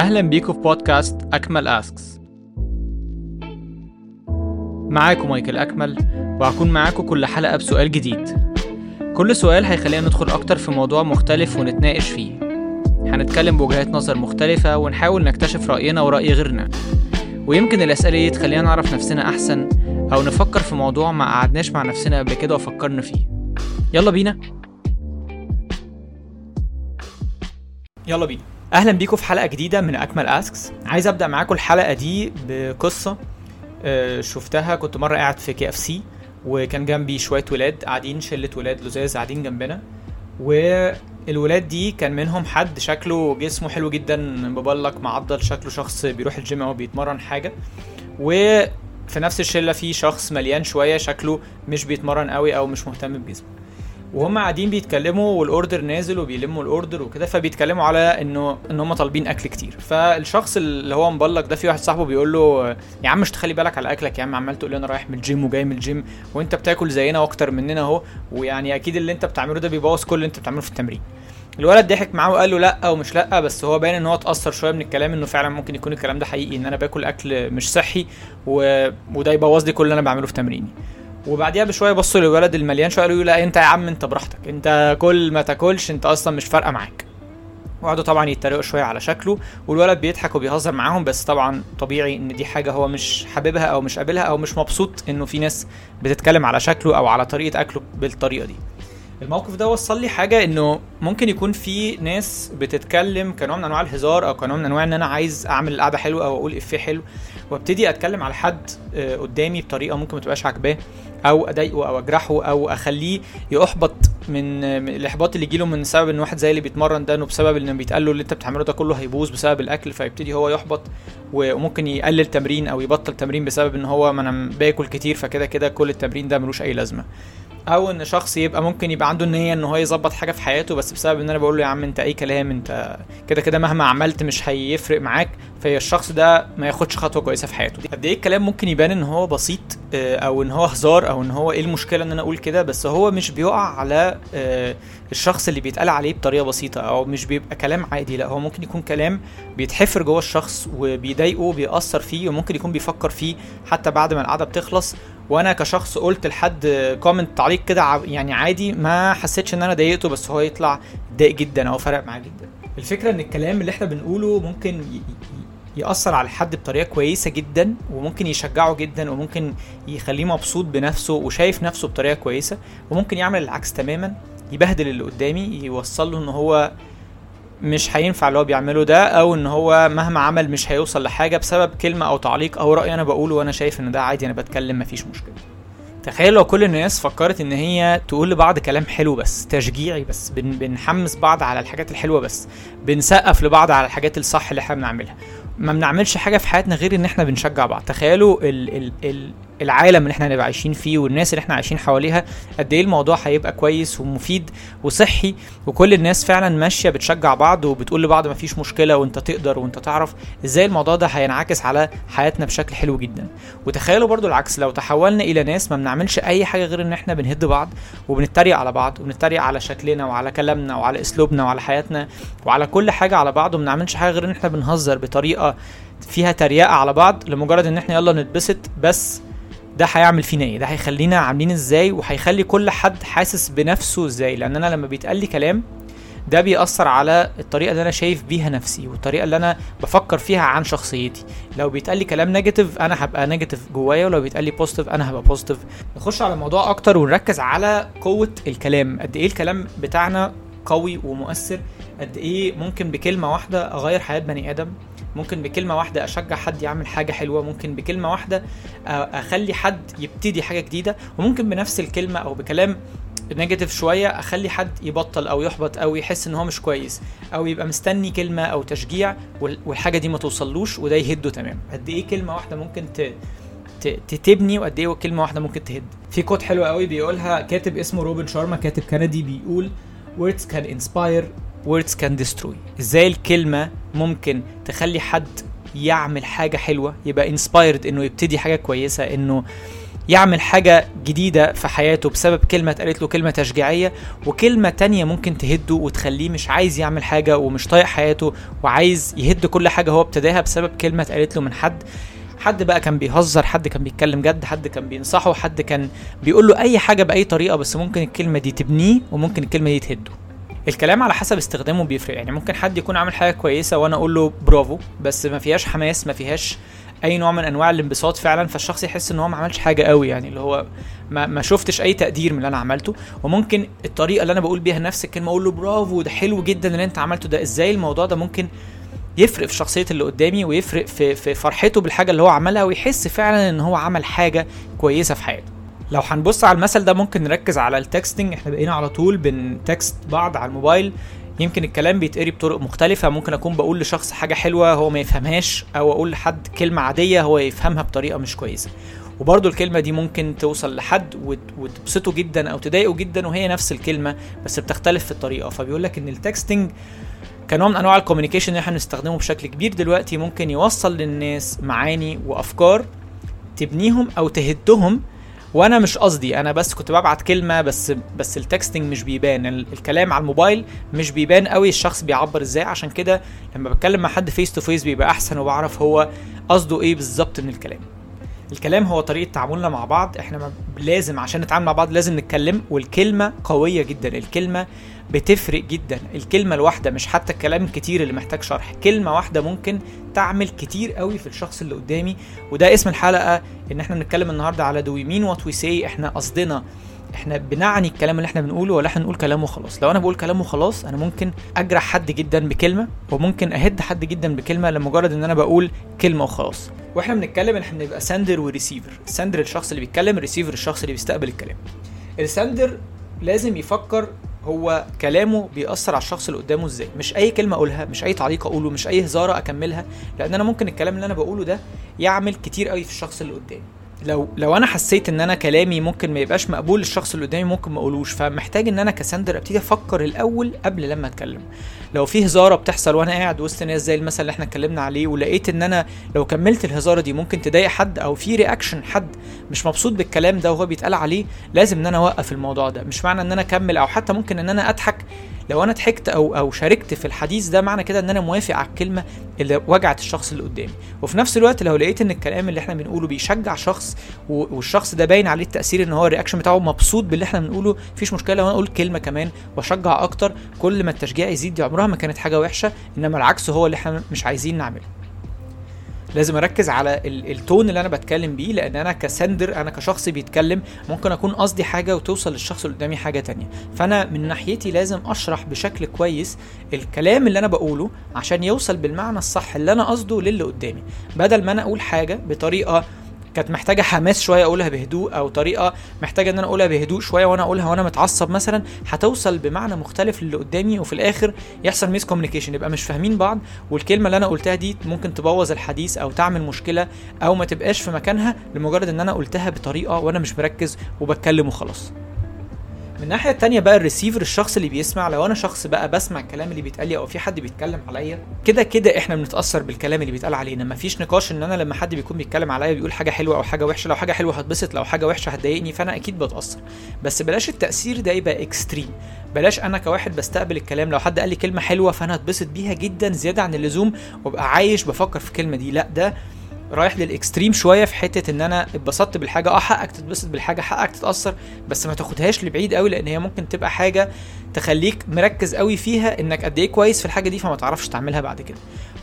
أهلا بيكم في بودكاست أكمل أسكس معاكم مايكل أكمل وهكون معاكم كل حلقة بسؤال جديد. كل سؤال هيخلينا ندخل أكتر في موضوع مختلف ونتناقش فيه. هنتكلم بوجهات نظر مختلفة ونحاول نكتشف رأينا ورأي غيرنا. ويمكن الأسئلة دي تخلينا نعرف نفسنا أحسن أو نفكر في موضوع ما قعدناش مع نفسنا قبل كده وفكرنا فيه. يلا بينا. يلا بينا. أهلا بيكم في حلقة جديدة من أكمل أسكس. عايز أبدأ معاكم الحلقة دي بقصة آه، شفتها. كنت مرة قاعد في KFC وكان جنبي شوية ولاد قاعدين شلة ولاد لزاز قاعدين جنبنا. والولاد دي كان منهم حد شكله جسمه حلو جدا مبلك معضل شكله شخص بيروح الجيم أو بيتمرن حاجة. وفي نفس الشلة في شخص مليان شوية شكله مش بيتمرن قوي أو مش مهتم بجسمه. وهم قاعدين بيتكلموا وال order نازل وبيلموا ال order وكده فبيتكلموا على إنه إن هم طالبين أكل كتير. فالشخص اللي هو مبلك ده في واحد صاحبه بيقول له يا عم مش تخلي بالك على أكلك يا عم عمال تقول لي أنا رايح من الجيم وجاي من الجيم وأنت بتاكل زينا وأكتر مننا أهو. ويعني أكيد اللي أنت بتعمله ده بيبوظ كل اللي أنت بتعمله في التمرين. الولد ضحك معاه وقال له لأ ومش لأ بس هو باين إن هو اتأثر شوية من الكلام إنه فعلا ممكن يكون الكلام ده حقيقي إن أنا باكل أكل مش صحي و... وده يبوظ لي كل اللي أنا بعمله في تمريني. وبعديها بشوية بصوا للولد المليان شوية قالوا له لا انت يا عم انت براحتك. انت كل ما تاكلش انت أصلا مش فارقة معاك. وقعدوا طبعا يتريقوا شوية على شكله والولد بيضحك وبيهزر معاهم بس طبعا طبيعي إن دي حاجة هو مش حاببها أو مش قابلها أو مش مبسوط إنه في ناس بتتكلم على شكله أو على طريقة أكله بالطريقة دي. الموقف ده وصل لي حاجة إنه ممكن يكون في ناس بتتكلم كنوع من أنواع الهزار أو كنوع من أنواع إن أنا عايز أعمل القعدة حلوة أو أقول إفيه حلو وابتدي أتكلم على حد آه، قدامي بطريقة ممكن ما تبقاش عاجباه. أو أضايقه أو أجرحه أو أخليه يحبط من الإحباط اللي يجيله من سبب إن واحد زي اللي بيتمرن ده إنه بسبب إن بيتقال له اللي أنت بتعمله ده كله هيبوظ بسبب الأكل فيبتدي هو يحبط وممكن يقلل تمرين أو يبطل تمرين بسبب إن هو ما أنا باكل كتير فكده كده كل التمرين ده ملوش أي لازمة. أو إن شخص يبقى ممكن يبقى عنده النية إن هو يظبط حاجة في حياته بس بسبب إن أنا بقول له يا عم أنت أي كلام أنت كده كده مهما عملت مش هيفرق معاك فالشخص ده ما ياخدش خطوة كويسة في حياته. قد إيه الكلام ممكن يبان إن هو بسيط آه، أو إن هو هزار أو إن هو إيه المشكلة إن أنا أقول كده بس هو مش بيقع على آه، الشخص اللي بيتقال عليه بطريقة بسيطة أو مش بيبقى كلام عادي لأ هو ممكن يكون كلام بيتحفر جوه الشخص وبيضايقه وبيأثر فيه وممكن يكون بيفكر فيه حتى بعد ما القعدة بتخلص وأنا كشخص قلت لحد كومنت تعليق كده يعني عادي ما حسيتش ان أنا ضايقته بس هو يطلع ضايق جدا أو فرق معاه جدا. الفكرة ان الكلام اللي إحنا بنقوله ممكن يأثر على حد بطريقة كويسة جدا وممكن يشجعه جدا وممكن يخليه مبسوط بنفسه وشايف نفسه بطريقة كويسة وممكن يعمل العكس تماما يبهدل اللي قدامي يوصل له ان هو مش هينفع اللي هو بيعمله ده أو إن هو مهما عمل مش هيوصل لحاجة بسبب كلمة أو تعليق أو رأي أنا بقوله وأنا شايف إن ده عادي أنا بتكلم مفيش مشكلة. تخيل لو كل الناس فكرت إن هي تقول لبعض كلام حلو بس تشجيعي بس بن بنحمس بعض على الحاجات الحلوة بس بنسقف لبعض على الحاجات الصح اللي إحنا بنعملها. ما بنعملش حاجة في حياتنا غير إن إحنا بنشجع بعض. تخيلوا ال ال ال العالم اللي إحنا هنبقى عايشين فيه والناس اللي إحنا عايشين حواليها قد إيه الموضوع هيبقى كويس ومفيد وصحي وكل الناس فعلا ماشية بتشجع بعض وبتقول لبعض مفيش مشكلة وأنت تقدر وأنت تعرف إزاي الموضوع ده هينعكس على حياتنا بشكل حلو جدا. وتخيلوا برضو العكس لو تحولنا إلى ناس ما بنعملش أي حاجة غير إن إحنا بنهد بعض وبنتريق على بعض وبنتريق على شكلنا وعلى كلامنا وعلى أسلوبنا وعلى حياتنا وعلى كل حاجة على بعض وما بنعملش حاجة غير إن إحنا بنهزر بطريقة فيها تريقة على بعض لمجرد إن إحنا يلا نتبسط بس ده هيعمل فينا إيه؟ ده هيخلينا عاملين إزاي؟ وهيخلي كل حد حاسس بنفسه إزاي؟ لأن أنا لما بيتقال لي كلام ده بيأثر على الطريقة اللي أنا شايف بيها نفسي والطريقة اللي أنا بفكر فيها عن شخصيتي. لو بيتقال لي كلام negative أنا هبقى negative جوايا ولو بيتقال لي positive أنا هبقى positive نخش على الموضوع أكتر ونركز على قوة الكلام. قد إيه الكلام بتاعنا قوي ومؤثر؟ قد إيه ممكن بكلمة واحدة أغير حياة بني آدم؟ ممكن بكلمة واحدة أشجع حد يعمل حاجة حلوة ممكن بكلمة واحدة أخلي حد يبتدي حاجة جديدة وممكن بنفس الكلمة أو بكلام نيجاتيف شوية أخلي حد يبطل أو يحبط أو يحس إن هو مش كويس أو يبقى مستني كلمة أو تشجيع وال- والحاجة دي ما توصلوش وده يهده تمام. قد إيه كلمة واحدة ممكن ت... تبني وقد إيه كلمة واحدة ممكن تهد. في كود حلو قوي بيقولها كاتب اسمه روبن شارما كاتب كندي بيقول words can inspire words can destroy. إزاي الكلمة ممكن تخلي حد يعمل حاجة حلوة يبقى inspired إنه يبتدي حاجة كويسة إنه يعمل حاجة جديدة في حياته بسبب كلمة اتقالت له كلمة تشجيعية وكلمة تانية ممكن تهده وتخليه مش عايز يعمل حاجة ومش طايق حياته وعايز يهد كل حاجة هو ابتداها بسبب كلمة اتقالت له من حد. حد بقى كان بيهزر حد كان بيتكلم جد حد كان بينصحه حد كان بيقول له أي حاجة بأي طريقة بس ممكن الكلمة دي تبنيه وممكن الكلمة دي تهده. الكلام على حسب استخدامه بيفرق. يعني ممكن حد يكون عامل حاجة كويسة وأنا أقول له برافو بس ما فيهاش حماس ما فيهاش أي نوع من أنواع الانبساط فعلا فالشخص يحس إن هو ما عملش حاجة قوي يعني اللي هو ما, ما شفتش أي تقدير من اللي أنا عملته. وممكن الطريقة اللي أنا بقول بيها نفس الكلمة أقول له برافو ده حلو جدا اللي أنت عملته ده. إزاي الموضوع ده ممكن يفرق في شخصية اللي قدامي ويفرق في في فرحته بالحاجة اللي هو عملها ويحس فعلا إن هو عمل حاجة كويسة في حياته؟ لو هنبص على المثل ده ممكن نركز على التكستنج. إحنا بقينا على طول بنتكست بعض على الموبايل. يمكن الكلام بيتقري بطرق مختلفة. ممكن أكون بقول لشخص حاجة حلوة هو ما يفهمهاش أو أقول لحد كلمة عادية هو يفهمها بطريقة مش كويسة. وبرضه الكلمة دي ممكن توصل لحد وتبسطه جدا أو تضايقه جدا وهي نفس الكلمة بس بتختلف في الطريقة. فبيقول لك إن ال texting كنوع من أنواع ال communication اللي إحنا بنستخدمه بشكل كبير دلوقتي ممكن يوصل للناس معاني وأفكار تبنيهم أو تهدهم وأنا مش قصدي أنا بس كنت ببعت كلمة بس بس ال texting مش بيبان الكلام على الموبايل مش بيبان قوي الشخص بيعبر إزاي عشان كده لما بتكلم مع حد face to face بيبقى احسن وبعرف هو قصده إيه بالظبط من الكلام. الكلام هو طريقة تعاملنا مع بعض إحنا لازم عشان نتعامل مع بعض لازم نتكلم والكلمة قوية جدا الكلمة بتفرق جدا. الكلمة الواحدة مش حتى الكلام الكتير اللي محتاج شرح. كلمة واحدة ممكن تعمل كتير قوي في الشخص اللي قدامي وده اسم الحلقة إن إحنا بنتكلم النهارده على do we mean what we say إحنا قصدنا إحنا بنعني الكلام اللي إحنا بنقوله ولا إحنا نقول كلامه خلاص. لو أنا بقول كلامه خلاص أنا ممكن أجرح حد جدا بكلمة وممكن أهد حد جدا بكلمة لمجرد إن أنا بقول كلمة وخلاص. وإحنا بنتكلم إحنا بنبقى sender و receiver sender الشخص اللي بيتكلم الريسيفر الشخص اللي بيستقبل الكلام. ال sender لازم يفكر هو كلامه بيأثر على الشخص اللي قدامه إزاي. مش أي كلمة أقولها مش أي تعليق أقوله مش أي هزارة أكملها لأن أنا ممكن الكلام اللي أنا بقوله ده يعمل كتير قوي في الشخص اللي قدامي. لو لو أنا حسيت إن أنا كلامي ممكن ما يبقاش مقبول للشخص اللي قدامي ممكن ما اقولوش فمحتاج إن أنا ك sender أبتدي أفكر الأول قبل لما أتكلم. لو في هزارة بتحصل وأنا قاعد وسط ناس زي المثل اللي إحنا اتكلمنا عليه ولقيت إن أنا لو كملت الهزارة دي ممكن تضايق حد أو في reaction حد مش مبسوط بالكلام ده وهو بيتقال عليه لازم إن أنا أوقف الموضوع ده. مش معنى إن أنا أكمل أو حتى ممكن إن أنا أضحك لو أنا ضحكت أو أو شاركت في الحديث ده معنى كده إن أنا موافق على الكلمة اللي وجعت الشخص اللي قدامي. وفي نفس الوقت لو لقيت إن الكلام اللي إحنا بنقوله بيشجع شخص والشخص ده باين عليه التأثير إن هو ال reaction بتاعه مبسوط باللي إحنا بنقوله مفيش مشكلة لو أنا أقول كلمة كمان وأشجع أكتر كل ما التشجيع يزيد دي عمرها ما كانت حاجة وحشة إنما العكس هو اللي إحنا مش عايزين نعمله. لازم اركز على التون اللي أنا بتكلم بيه لأن أنا كسندر أنا كشخص بيتكلم ممكن اكون قصدي حاجة وتوصل للشخص اللي قدامي حاجة تانية. فأنا من ناحيتي لازم أشرح بشكل كويس الكلام اللي أنا بقوله عشان يوصل بالمعنى الصح اللي أنا قصده للي قدامي. بدل ما أنا أقول حاجة بطريقة كانت محتاجة حماس شوية أقولها بهدوء أو طريقة محتاجة إن أنا أقولها بهدوء شوية وأنا أقولها وأنا متعصب مثلا هتوصل بمعنى مختلف للي قدامي وفي الآخر يحصل miscommunication يبقى مش فاهمين بعض. والكلمة اللي أنا قلتها دي ممكن تبوظ الحديث أو تعمل مشكلة أو ما تبقاش في مكانها لمجرد إن أنا قلتها بطريقة وأنا مش مركز وبتكلم وخلاص. من الناحية التانية بقى الريسيفر الشخص اللي بيسمع لو أنا شخص بقى بسمع الكلام اللي بيتقال لي أو في حد بيتكلم عليا كده كده إحنا بنتأثر بالكلام اللي بيتقال علينا. مفيش نقاش إن أنا لما حد بيكون بيتكلم عليا بيقول حاجة حلوة أو حاجة وحشة لو حاجة حلوة هتبسط لو حاجة وحشة هتضايقني فأنا أكيد بتأثر. بس بلاش التأثير ده يبقى extreme بلاش أنا كواحد بستقبل الكلام لو حد قال لي كلمة حلوة فأنا هتبسط بيها جدا زيادة عن اللزوم وأبقى عايش بفكر في الكلمة دي. لأ ده رايح لل extreme شوية في حتة إن أنا اتبسطت بالحاجة. آه حقك تتبسط بالحاجة حقك تتأثر بس ما تاخدهاش لبعيد قوي لأن هي ممكن تبقى حاجة تخليك مركز قوي فيها إنك قد إيه كويس في الحاجة دي فما تعرفش تعملها بعد كده.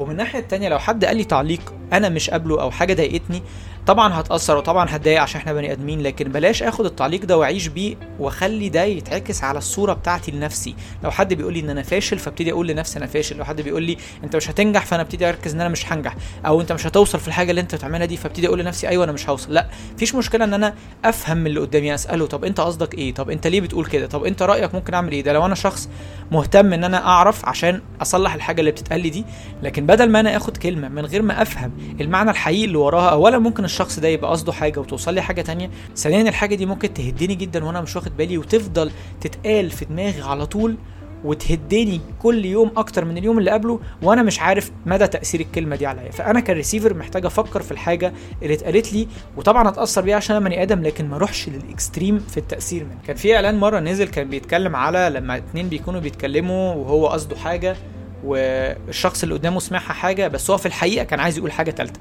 ومن الناحية التانية لو حد قال لي تعليق أنا مش قابله أو حاجة ضايقتني طبعا هتأثر وطبعا هتضايق عشان إحنا بني آدمين لكن بلاش آخد التعليق ده وأعيش بيه وأخلي ده يتعكس على الصورة بتاعتي لنفسي. لو حد بيقول لي إن أنا فاشل فابتدي أقول لنفسي أنا فاشل. لو حد بيقول لي أنت مش هتنجح فأنا ابتدي أركز إن أنا مش هنجح. أو أنت مش هتوصل في الحاجة اللي أنت بتعملها دي فابتدي أقول لنفسي أيوه أنا مش هوصل. لأ مفيش مشكلة إن أنا أفهم من اللي قدامي أسأله طب أنت قصدك إيه؟ طب أنت ليه بتقول كده؟ طب أنت رأيك ممكن أعمل إيه؟ ده لو أنا شخص مهتم إن أنا أعرف عشان أصلح الحاجة اللي بتتقال لي دي لكن بدل ما أنا آخد كلمة من غير ما أفهم المعنى الحقيقي اللي وراها اولا ممكن الشخص ده يبقى قصده حاجة وتوصل لي حاجة تانية ثانيا الحاجة دي ممكن تهدني جدا وأنا مش واخد بالي وتفضل تتقال في دماغي على طول وتهدني كل يوم أكتر من اليوم اللي قبله وأنا مش عارف مدى تأثير الكلمة دي عليا. فأنا كريسيفر محتاج أفكر في الحاجة اللي اتقالت لي وطبعا أتأثر بيها عشان أنا بني آدم لكن ما أروحش لل extreme في التأثير منه. كان في إعلان مرة نزل كان بيتكلم على لما اتنين بيكونوا بيتكلموا وهو قصده حاجة والشخص اللي قدامه سمعها حاجة بس هو في الحقيقة كان عايز يقول حاجة ثالثه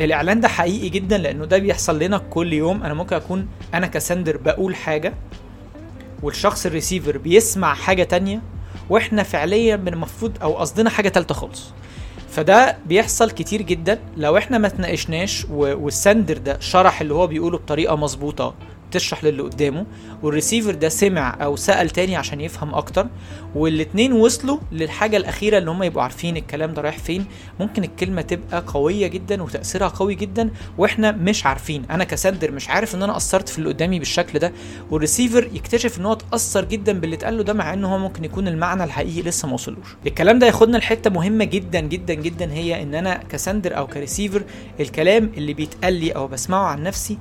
الإعلان ده حقيقي جدا لأنه ده بيحصل لنا كل يوم. أنا ممكن أكون أنا ك sender بقول حاجة والشخص الريسيفر بيسمع حاجة تانية وإحنا فعليا من المفروض أو قصدنا حاجة تالتة خالص. فده بيحصل كتير جدا. لو إحنا ما تناقشناش وال sender ده شرح اللي هو بيقوله بطريقة مظبوطة تشرح للي قدامه والريسيفر ده سمع أو سأل تاني عشان يفهم أكتر والاتنين وصلوا للحاجة الأخيرة اللي هم يبقوا عارفين الكلام ده رايح فين. ممكن الكلمة تبقى قوية جدا وتأثيرها قوي جدا وإحنا مش عارفين. أنا ك sender مش عارف إن أنا اثرت في اللي قدامي بالشكل ده. والريسيفر يكتشف إن هو اتأثر جدا باللي اتقال له ده مع إن هو ممكن يكون المعنى الحقيقي لسه ما وصلوش. الكلام ده ياخدنا لحتة مهمة جدا جدا جدا هي إن أنا ك sender أو كريسيفر الكلام اللي بيتقال لي أو بسمعه عن نفسي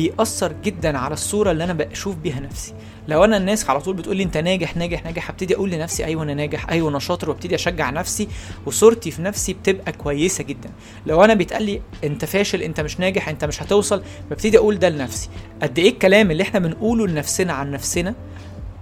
بيأثر جدا على الصورة اللي أنا بشوف بيها نفسي. لو أنا الناس على طول بتقول لي أنت ناجح ناجح ناجح هبتدي أقول لنفسي أيوه أنا ناجح أيوه أنا شاطر وأبتدي أشجع نفسي وصورتي في نفسي بتبقى كويسة جدا. لو أنا بيتقال لي أنت فاشل أنت مش ناجح أنت مش هتوصل ببتدي أقول ده لنفسي. قد إيه الكلام اللي إحنا بنقوله لنفسنا عن نفسنا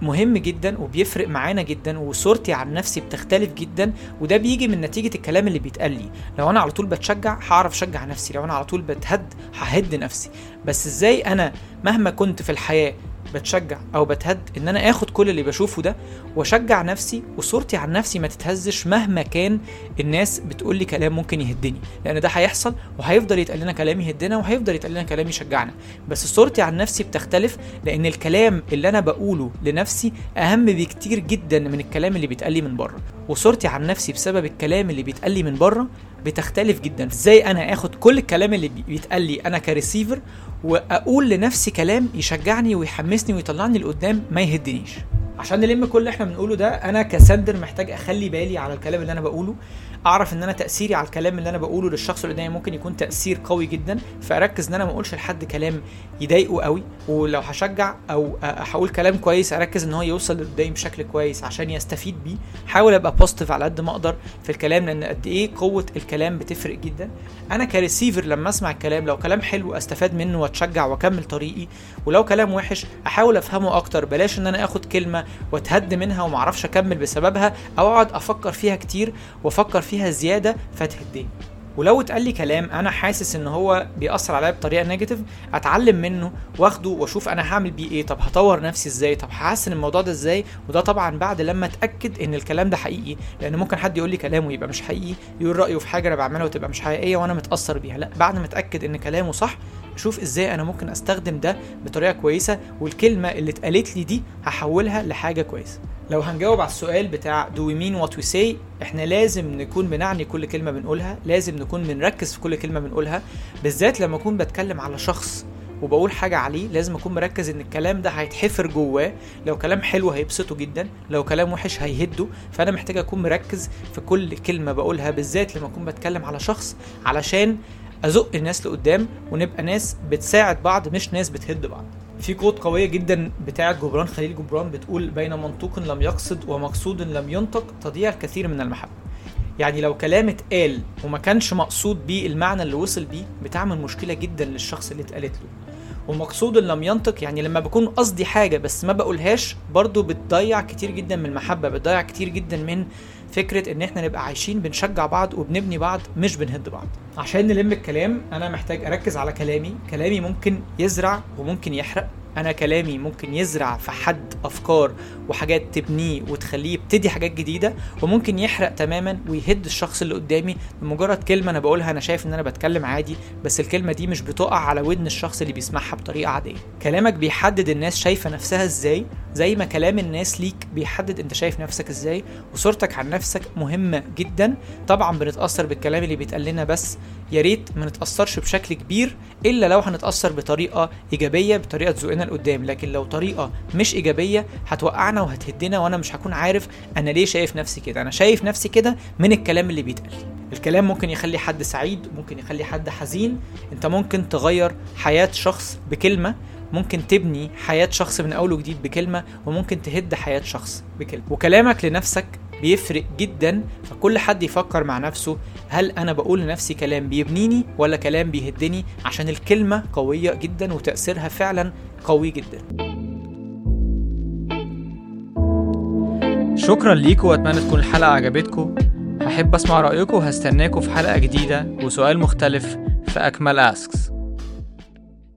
مهم جدا وبيفرق معانا جدا وصورتي عن نفسي بتختلف جدا وده بيجي من نتيجة الكلام اللي بيتقال لي. لو أنا على طول بتشجع هعرف أشجع نفسي لو أنا على طول بتهد ههد نفسي. بس إزاي أنا مهما كنت في الحياة بتشجع أو بتهد إن أنا آخد كل اللي بشوفه ده وأشجع نفسي وصورتي عن نفسي ما تتهزش مهما كان الناس بتقول لي كلام ممكن يهدني. لأن ده هيحصل وهيفضل يتقال لنا كلام يهدنا وهيفضل يتقال لنا كلام يشجعنا. بس صورتي عن نفسي بتختلف لأن الكلام اللي أنا بقوله لنفسي أهم بكتير جدا من الكلام اللي بيتقال لي من بره. وصورتي عن نفسي بسبب الكلام اللي بيتقال لي من بره بتختلف جدا. إزاي أنا آخد كل الكلام اللي بيتقال لي أنا كريسيفر وأقول لنفسي كلام يشجعني ويحمسني ويطلعني لقدام ما يهدنيش؟ عشان نلم كل اللي إحنا بنقوله ده أنا ك sender محتاج أخلي بالي على الكلام اللي أنا بقوله. اعرف ان أنا تاثيري على الكلام اللي أنا بقوله للشخص اللي قدامي ممكن يكون تاثير قوي جدا فاركز ان أنا ما اقولش لحد كلام يضايقه قوي ولو هشجع أو هقول كلام كويس اركز ان هو يوصل للقدام بشكل كويس عشان يستفيد بيه. حاول ابقى positive على قد ما أقدر في الكلام لأن قد إيه قوة الكلام بتفرق جدا. أنا كريسيفر لما اسمع الكلام لو كلام حلو استفاد منه واتشجع واكمل طريقي ولو كلام وحش احاول افهمه أكتر بلاش ان أنا اخد كلمة واتهد منها وما أعرفش اكمل بسببها أو اقعد أفكر فيها كتير وافكر فيها زيادة فتهدني ولو اتقال لي كلام أنا حاسس إن هو بيأثر عليا بطريقة negative أتعلم منه وأخده وأشوف أنا هعمل بيه إيه طب هطور نفسي إزاي طب هحسن الموضوع ده إزاي؟ وده طبعا بعد لما أتأكد إن الكلام ده حقيقي. لأن ممكن حد يقول لي كلام ويبقى مش حقيقي يقول رأيه في حاجة أنا بعملها وتبقى مش حقيقية وأنا متأثر بيها. لأ بعد ما أتأكد إن كلامه صح أشوف إزاي أنا ممكن استخدم ده بطريقة كويسة والكلمة اللي اتقالت لي دي هحولها لحاجة كويسة. لو هنجاوب على السؤال بتاع do we mean what we say إحنا لازم نكون بنعني كل كلمة بنقولها لازم نكون بنركز في كل كلمة بنقولها بالذات لما اكون بتكلم على شخص وبقول حاجة عليه لازم أكون مركز إن الكلام ده هيتحفر جواه. لو كلام حلو هيبسطه جدا لو كلام وحش هيهده. فأنا محتاج أكون مركز في كل كلمة بقولها بالذات لما أكون بتكلم على شخص علشان أزق الناس لقدام ونبقى ناس بتساعد بعض مش ناس بتهد بعض. في قوت قوية جدا بتاعة جبران خليل جبران بتقول بين منطوق لم يقصد ومقصود لم ينطق تضيع الكثير من المحبة. يعني لو كلام اتقال وما كانش مقصود بيه المعنى اللي وصل بيه بتعمل مشكلة جدا للشخص اللي اتقالت له. ومقصود لم ينطق يعني لما بكون قصدي حاجة بس ما بقولهاش برضو بتضيع كتير جدا من المحبة بتضيع كتير جدا من فكرة إن إحنا نبقى عايشين بنشجع بعض وبنبني بعض مش بنهد بعض. عشان نلم الكلام أنا محتاج أركز على كلامي. كلامي ممكن يزرع وممكن يحرق. أنا كلامي ممكن يزرع في حد أفكار وحاجات تبنيه وتخليه يبتدي حاجات جديدة وممكن يحرق تماما ويهد الشخص اللي قدامي. بمجرد كلمة أنا بقولها أنا شايف إن أنا بتكلم عادي بس الكلمة دي مش بتقع على ودن الشخص اللي بيسمعها بطريقة عادية. كلامك بيحدد الناس شايفة نفسها إزاي زي ما كلام الناس ليك بيحدد انت شايف نفسك إزاي وصورتك عن نفسك مهمة جدا. طبعا بنتأثر بالكلام اللي بيتقال لنا بس يا ريت ما نتأثرش بشكل كبير إلا لو هنتأثر بطريقة إيجابية بطريقة تزقنا لقدام. لكن لو طريقة مش إيجابية هتوقعنا وهتهدنا وأنا مش هكون عارف أنا ليه شايف نفسي كده. أنا شايف نفسي كده من الكلام اللي بيتقال الكلام ممكن يخلي حد سعيد ممكن يخلي حد حزين. أنت ممكن تغير حياة شخص بكلمة ممكن تبني حياة شخص من أول وجديد بكلمة وممكن تهد حياة شخص بكلمة. وكلامك لنفسك بيفرق جدا فكل حد يفكر مع نفسه هل أنا بقول لنفسي كلام بيبنيني ولا كلام بيهدني؟ عشان الكلمة قوية جدا وتأثيرها فعلا قوي جدا. شكرا ليكم وأتمنى تكون الحلقة عجبتكم هحب أسمع رأيكم وهستناكم في حلقة جديدة وسؤال مختلف في أكمل أسكس